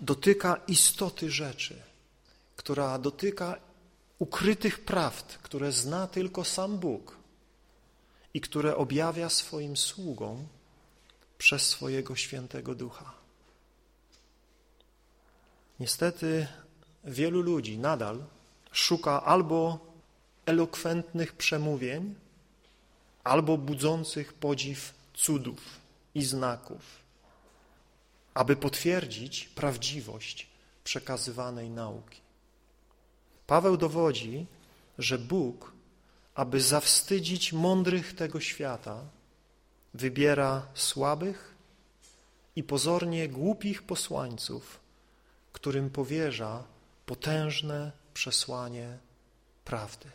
dotyka istoty rzeczy, która dotyka ukrytych prawd, które zna tylko sam Bóg i które objawia swoim sługom przez swojego świętego ducha. Niestety wielu ludzi nadal szuka albo elokwentnych przemówień, albo budzących podziw cudów i znaków, aby potwierdzić prawdziwość przekazywanej nauki. Paweł dowodzi, że Bóg, aby zawstydzić mądrych tego świata, wybiera słabych i pozornie głupich posłańców, którym powierza potężne przesłanie prawdy.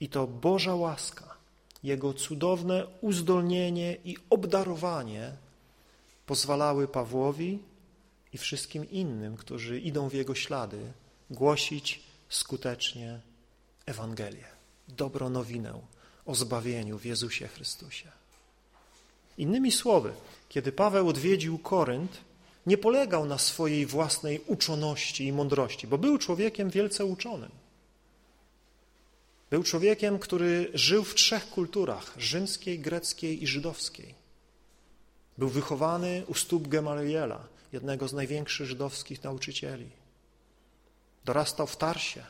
I to Boża łaska, Jego cudowne uzdolnienie i obdarowanie pozwalały Pawłowi i wszystkim innym, którzy idą w Jego ślady, głosić skutecznie Ewangelię, dobrą nowinę o zbawieniu w Jezusie Chrystusie. Innymi słowy, kiedy Paweł odwiedził Korynt, nie polegał na swojej własnej uczoności i mądrości, bo był człowiekiem wielce uczonym. Był człowiekiem, który żył w trzech kulturach, rzymskiej, greckiej i żydowskiej. Był wychowany u stóp Gemaliela, jednego z największych żydowskich nauczycieli. Dorastał w Tarsie.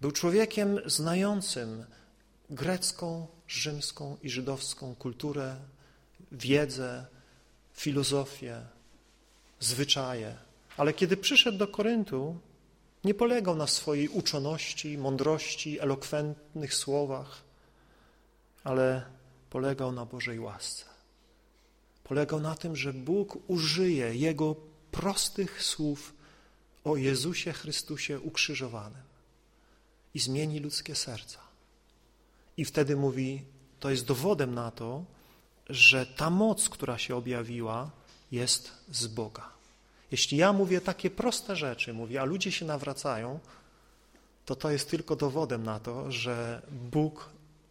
Był człowiekiem znającym grecką, rzymską i żydowską kulturę, wiedzę, filozofię, zwyczaje. Ale kiedy przyszedł do Koryntu, nie polegał na swojej uczoności, mądrości, elokwentnych słowach, ale polegał na Bożej łasce. Polegał na tym, że Bóg użyje Jego prostych słów o Jezusie Chrystusie ukrzyżowanym i zmieni ludzkie serca. I wtedy mówi, to jest dowodem na to, że ta moc, która się objawiła, jest z Boga. Jeśli ja mówię takie proste rzeczy, mówię, a ludzie się nawracają, to to jest tylko dowodem na to, że Bóg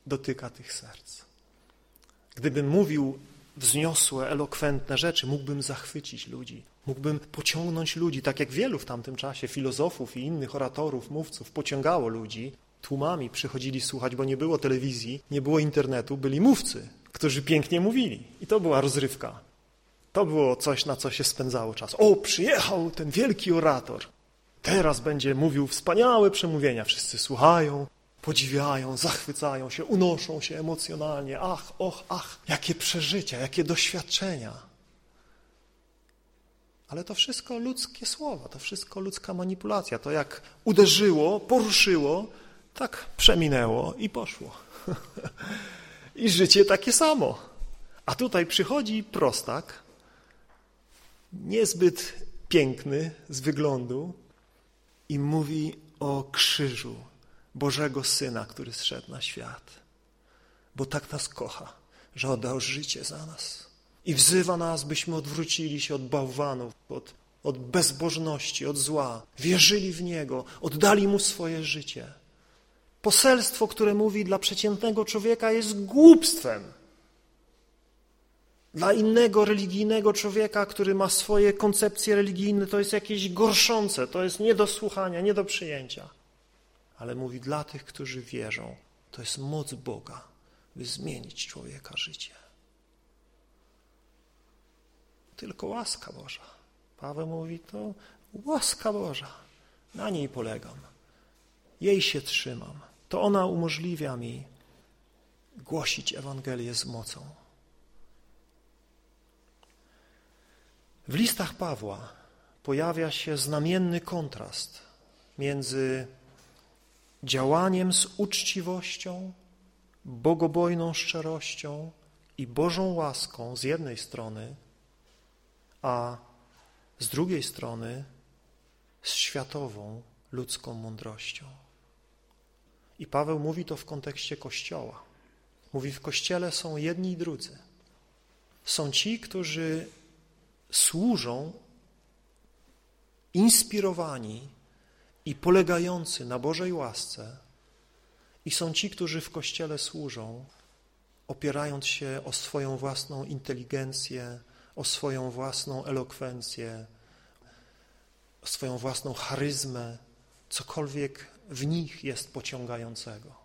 dotyka tych serc. Gdybym mówił wzniosłe, elokwentne rzeczy, mógłbym zachwycić ludzi, mógłbym pociągnąć ludzi, tak jak wielu w tamtym czasie filozofów i innych oratorów, mówców pociągało ludzi, Tłumami przychodzili słuchać, bo nie było telewizji, nie było internetu, byli mówcy, którzy pięknie mówili. I to była rozrywka. To było coś, na co się spędzało czas. O, przyjechał ten wielki orator. Teraz będzie mówił wspaniałe przemówienia. Wszyscy słuchają, podziwiają, zachwycają się, unoszą się emocjonalnie. Ach, och, ach, jakie przeżycia, jakie doświadczenia. Ale to wszystko ludzkie słowa, to wszystko ludzka manipulacja. To jak uderzyło, poruszyło, tak przeminęło i poszło. <laughs> I życie takie samo. A tutaj przychodzi prostak, niezbyt piękny z wyglądu i mówi o krzyżu Bożego Syna, który zszedł na świat. Bo tak nas kocha, że oddał życie za nas. I wzywa nas, byśmy odwrócili się od bałwanów, od, od bezbożności, od zła, wierzyli w Niego, oddali Mu swoje życie. Poselstwo, które mówi dla przeciętnego człowieka jest głupstwem. Dla innego religijnego człowieka, który ma swoje koncepcje religijne, to jest jakieś gorszące, to jest nie do słuchania, nie do przyjęcia. Ale mówi dla tych, którzy wierzą, to jest moc Boga, by zmienić człowieka życie. Tylko łaska Boża. Paweł mówi, to łaska Boża. Na niej polegam. Jej się trzymam. To ona umożliwia mi głosić Ewangelię z mocą. W listach Pawła pojawia się znamienny kontrast między działaniem z uczciwością, bogobojną szczerością i Bożą łaską z jednej strony, a z drugiej strony z światową ludzką mądrością. I Paweł mówi to w kontekście Kościoła. Mówi, w Kościele są jedni i drudzy. Są ci, którzy służą inspirowani i polegający na Bożej łasce i są ci, którzy w Kościele służą, opierając się o swoją własną inteligencję, o swoją własną elokwencję, o swoją własną charyzmę, cokolwiek w nich jest pociągającego.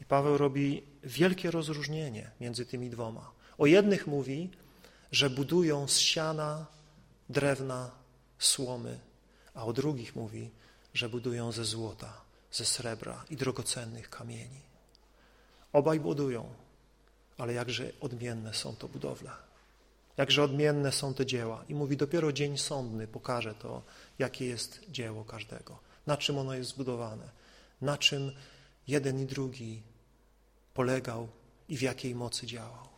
I Paweł robi wielkie rozróżnienie między tymi dwoma. O jednych mówi, że budują z siana, drewna, słomy, a o drugich mówi, że budują ze złota, ze srebra i drogocennych kamieni. Obaj budują, ale jakże odmienne są to budowle. Jakże odmienne są te dzieła. I mówi, dopiero dzień sądny pokaże to, jakie jest dzieło każdego, na czym ono jest zbudowane, na czym jeden i drugi polegał i w jakiej mocy działał.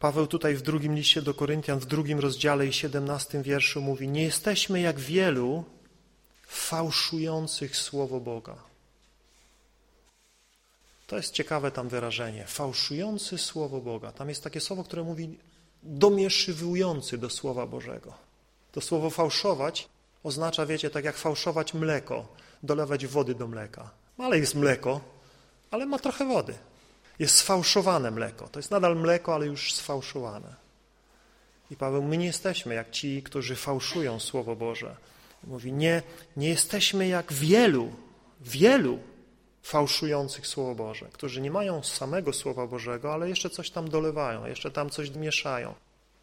Paweł tutaj w drugim liście do Koryntian, w drugim rozdziale i siedemnastym wierszu mówi, nie jesteśmy jak wielu fałszujących Słowo Boga. To jest ciekawe tam wyrażenie, fałszujący Słowo Boga. Tam jest takie słowo, które mówi domieszywujący do Słowa Bożego. To słowo fałszować oznacza, wiecie, tak jak fałszować mleko, dolewać wody do mleka. Ale jest mleko, ale ma trochę wody. Jest sfałszowane mleko. To jest nadal mleko, ale już sfałszowane. I Paweł, my nie jesteśmy jak ci, którzy fałszują Słowo Boże. Mówi, nie, nie jesteśmy jak wielu, wielu fałszujących Słowo Boże, którzy nie mają samego Słowa Bożego, ale jeszcze coś tam dolewają, jeszcze tam coś mieszają.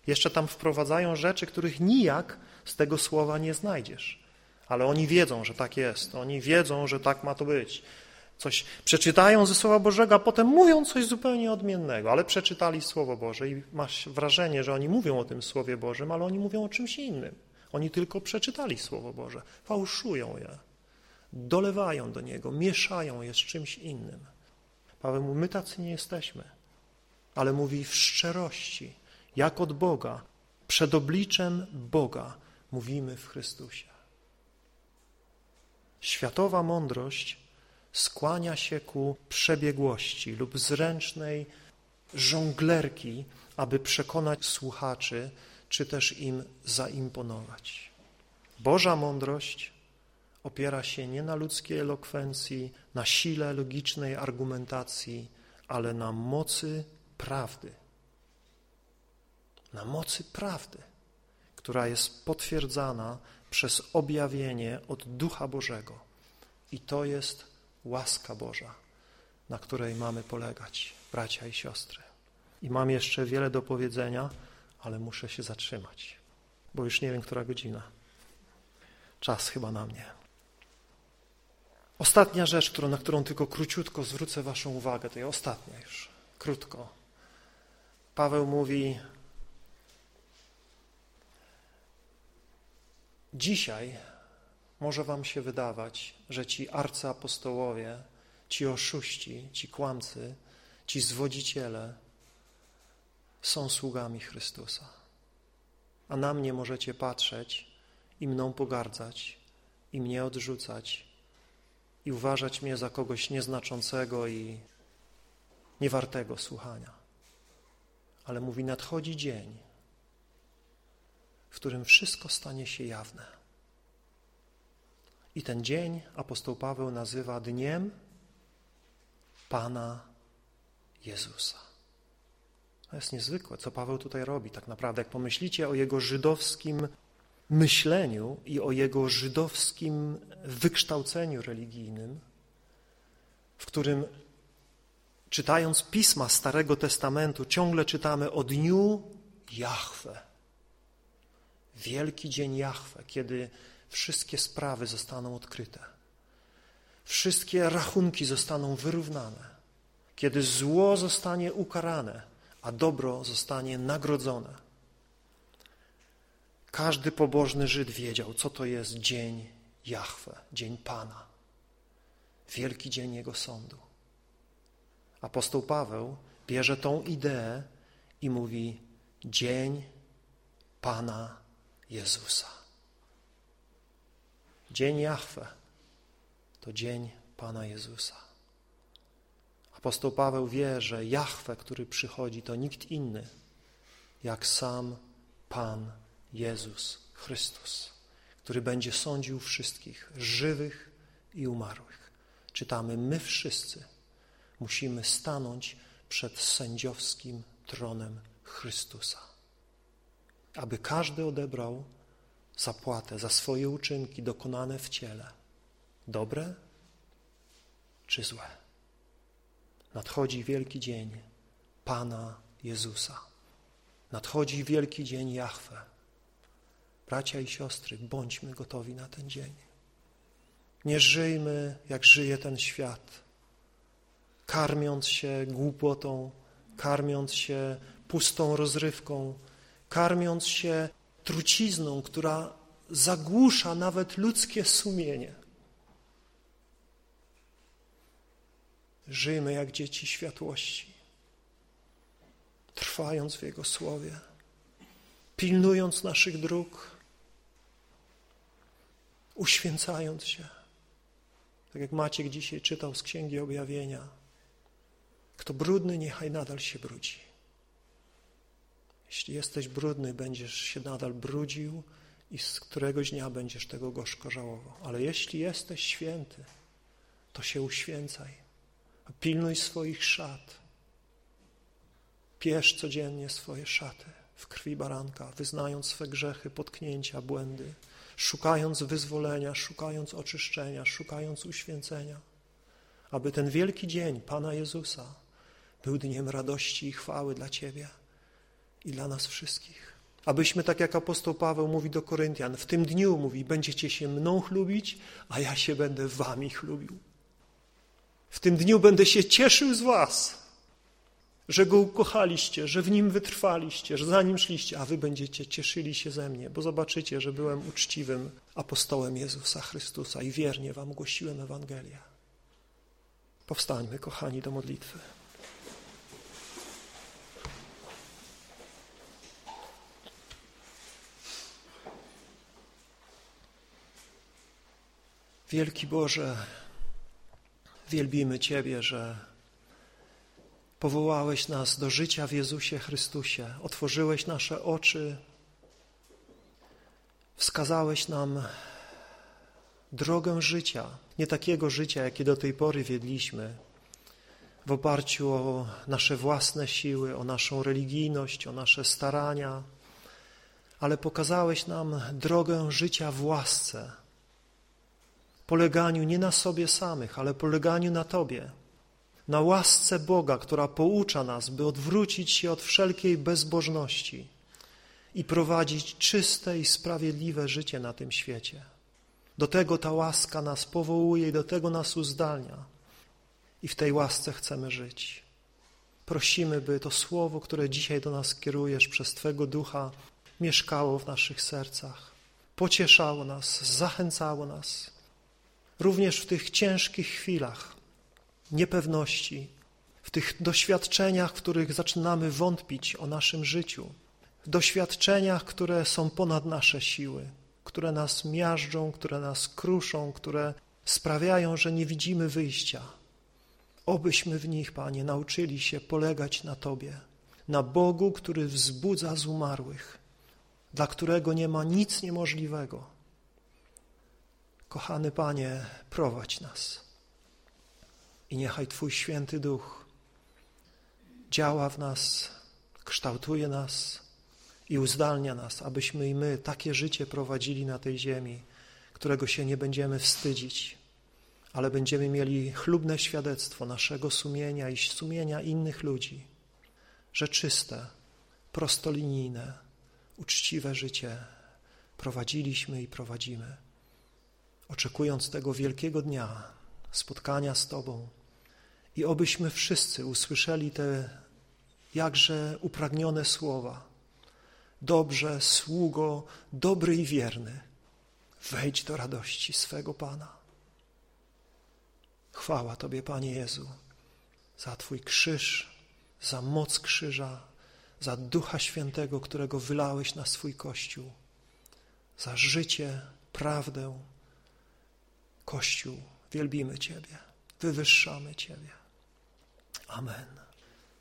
Jeszcze tam wprowadzają rzeczy, których nijak z tego Słowa nie znajdziesz. Ale oni wiedzą, że tak jest. Oni wiedzą, że tak ma to być coś przeczytają ze Słowa Bożego, a potem mówią coś zupełnie odmiennego, ale przeczytali Słowo Boże i masz wrażenie, że oni mówią o tym Słowie Bożym, ale oni mówią o czymś innym. Oni tylko przeczytali Słowo Boże, fałszują je, dolewają do niego, mieszają je z czymś innym. Paweł mówi, my tacy nie jesteśmy, ale mówi w szczerości, jak od Boga, przed obliczem Boga mówimy w Chrystusie. Światowa mądrość skłania się ku przebiegłości lub zręcznej żonglerki, aby przekonać słuchaczy, czy też im zaimponować. Boża mądrość opiera się nie na ludzkiej elokwencji, na sile logicznej argumentacji, ale na mocy prawdy. Na mocy prawdy, która jest potwierdzana przez objawienie od Ducha Bożego. I to jest łaska Boża, na której mamy polegać, bracia i siostry. I mam jeszcze wiele do powiedzenia, ale muszę się zatrzymać, bo już nie wiem, która godzina. Czas chyba na mnie. Ostatnia rzecz, którą, na którą tylko króciutko zwrócę Waszą uwagę, to jest ostatnia już, krótko. Paweł mówi, dzisiaj może Wam się wydawać, że ci arcyapostołowie, ci oszuści, ci kłamcy, ci zwodziciele są sługami Chrystusa. A na mnie możecie patrzeć i mną pogardzać, i mnie odrzucać, i uważać mnie za kogoś nieznaczącego i niewartego słuchania. Ale mówi, nadchodzi dzień, w którym wszystko stanie się jawne. I ten dzień apostoł Paweł nazywa dniem Pana Jezusa. To jest niezwykłe, co Paweł tutaj robi tak naprawdę. Jak pomyślicie o jego żydowskim myśleniu i o jego żydowskim wykształceniu religijnym, w którym czytając pisma Starego Testamentu ciągle czytamy o dniu Jahwe. Wielki dzień Jahwe, kiedy wszystkie sprawy zostaną odkryte. Wszystkie rachunki zostaną wyrównane. Kiedy zło zostanie ukarane, a dobro zostanie nagrodzone. Każdy pobożny Żyd wiedział, co to jest dzień Jahwe, dzień Pana, wielki dzień Jego sądu. Apostoł Paweł bierze tą ideę i mówi dzień Pana Jezusa. Dzień Jahwe to dzień Pana Jezusa. Apostoł Paweł wie, że Jahwe, który przychodzi, to nikt inny jak sam Pan Jezus Chrystus, który będzie sądził wszystkich, żywych i umarłych. Czytamy, my wszyscy musimy stanąć przed sędziowskim tronem Chrystusa, aby każdy odebrał zapłatę za swoje uczynki dokonane w ciele, dobre czy złe. Nadchodzi wielki dzień Pana Jezusa. Nadchodzi wielki dzień Jahwe. Bracia i siostry, bądźmy gotowi na ten dzień. Nie żyjmy, jak żyje ten świat, karmiąc się głupotą, karmiąc się pustą rozrywką, karmiąc się trucizną, która zagłusza nawet ludzkie sumienie. Żyjmy jak dzieci światłości, trwając w Jego Słowie, pilnując naszych dróg, uświęcając się. Tak jak Maciek dzisiaj czytał z Księgi Objawienia. Kto brudny, niechaj nadal się brudzi. Jeśli jesteś brudny, będziesz się nadal brudził i z któregoś dnia będziesz tego gorzko żałował. Ale jeśli jesteś święty, to się uświęcaj. Pilnuj swoich szat. Pierz codziennie swoje szaty w krwi baranka, wyznając swe grzechy, potknięcia, błędy szukając wyzwolenia, szukając oczyszczenia, szukając uświęcenia, aby ten wielki dzień Pana Jezusa był dniem radości i chwały dla Ciebie i dla nas wszystkich. Abyśmy, tak jak apostoł Paweł mówi do Koryntian, w tym dniu mówi, będziecie się mną chlubić, a ja się będę wami chlubił. W tym dniu będę się cieszył z was, że Go ukochaliście, że w Nim wytrwaliście, że za Nim szliście, a wy będziecie cieszyli się ze mnie, bo zobaczycie, że byłem uczciwym apostołem Jezusa Chrystusa i wiernie wam głosiłem Ewangelię. Powstańmy, kochani, do modlitwy. Wielki Boże, wielbimy Ciebie, że Powołałeś nas do życia w Jezusie Chrystusie, otworzyłeś nasze oczy, wskazałeś nam drogę życia, nie takiego życia, jakie do tej pory wiedliśmy, w oparciu o nasze własne siły, o naszą religijność, o nasze starania, ale pokazałeś nam drogę życia w łasce, poleganiu nie na sobie samych, ale poleganiu na Tobie, na łasce Boga, która poucza nas, by odwrócić się od wszelkiej bezbożności i prowadzić czyste i sprawiedliwe życie na tym świecie. Do tego ta łaska nas powołuje i do tego nas uzdalnia. I w tej łasce chcemy żyć. Prosimy, by to słowo, które dzisiaj do nas kierujesz przez Twego ducha, mieszkało w naszych sercach, pocieszało nas, zachęcało nas. Również w tych ciężkich chwilach niepewności, w tych doświadczeniach, w których zaczynamy wątpić o naszym życiu, doświadczeniach, które są ponad nasze siły, które nas miażdżą, które nas kruszą, które sprawiają, że nie widzimy wyjścia. Obyśmy w nich, Panie, nauczyli się polegać na Tobie, na Bogu, który wzbudza z umarłych, dla którego nie ma nic niemożliwego. Kochany Panie, prowadź nas i niechaj Twój święty duch działa w nas, kształtuje nas i uzdalnia nas, abyśmy i my takie życie prowadzili na tej ziemi, którego się nie będziemy wstydzić, ale będziemy mieli chlubne świadectwo naszego sumienia i sumienia innych ludzi, że czyste, prostolinijne, uczciwe życie prowadziliśmy i prowadzimy, oczekując tego wielkiego dnia spotkania z Tobą i obyśmy wszyscy usłyszeli te jakże upragnione słowa. Dobrze, sługo, dobry i wierny, wejdź do radości swego Pana. Chwała Tobie, Panie Jezu, za Twój krzyż, za moc krzyża, za Ducha Świętego, którego wylałeś na swój Kościół, za życie, prawdę. Kościół, wielbimy Ciebie, wywyższamy Ciebie. Amen.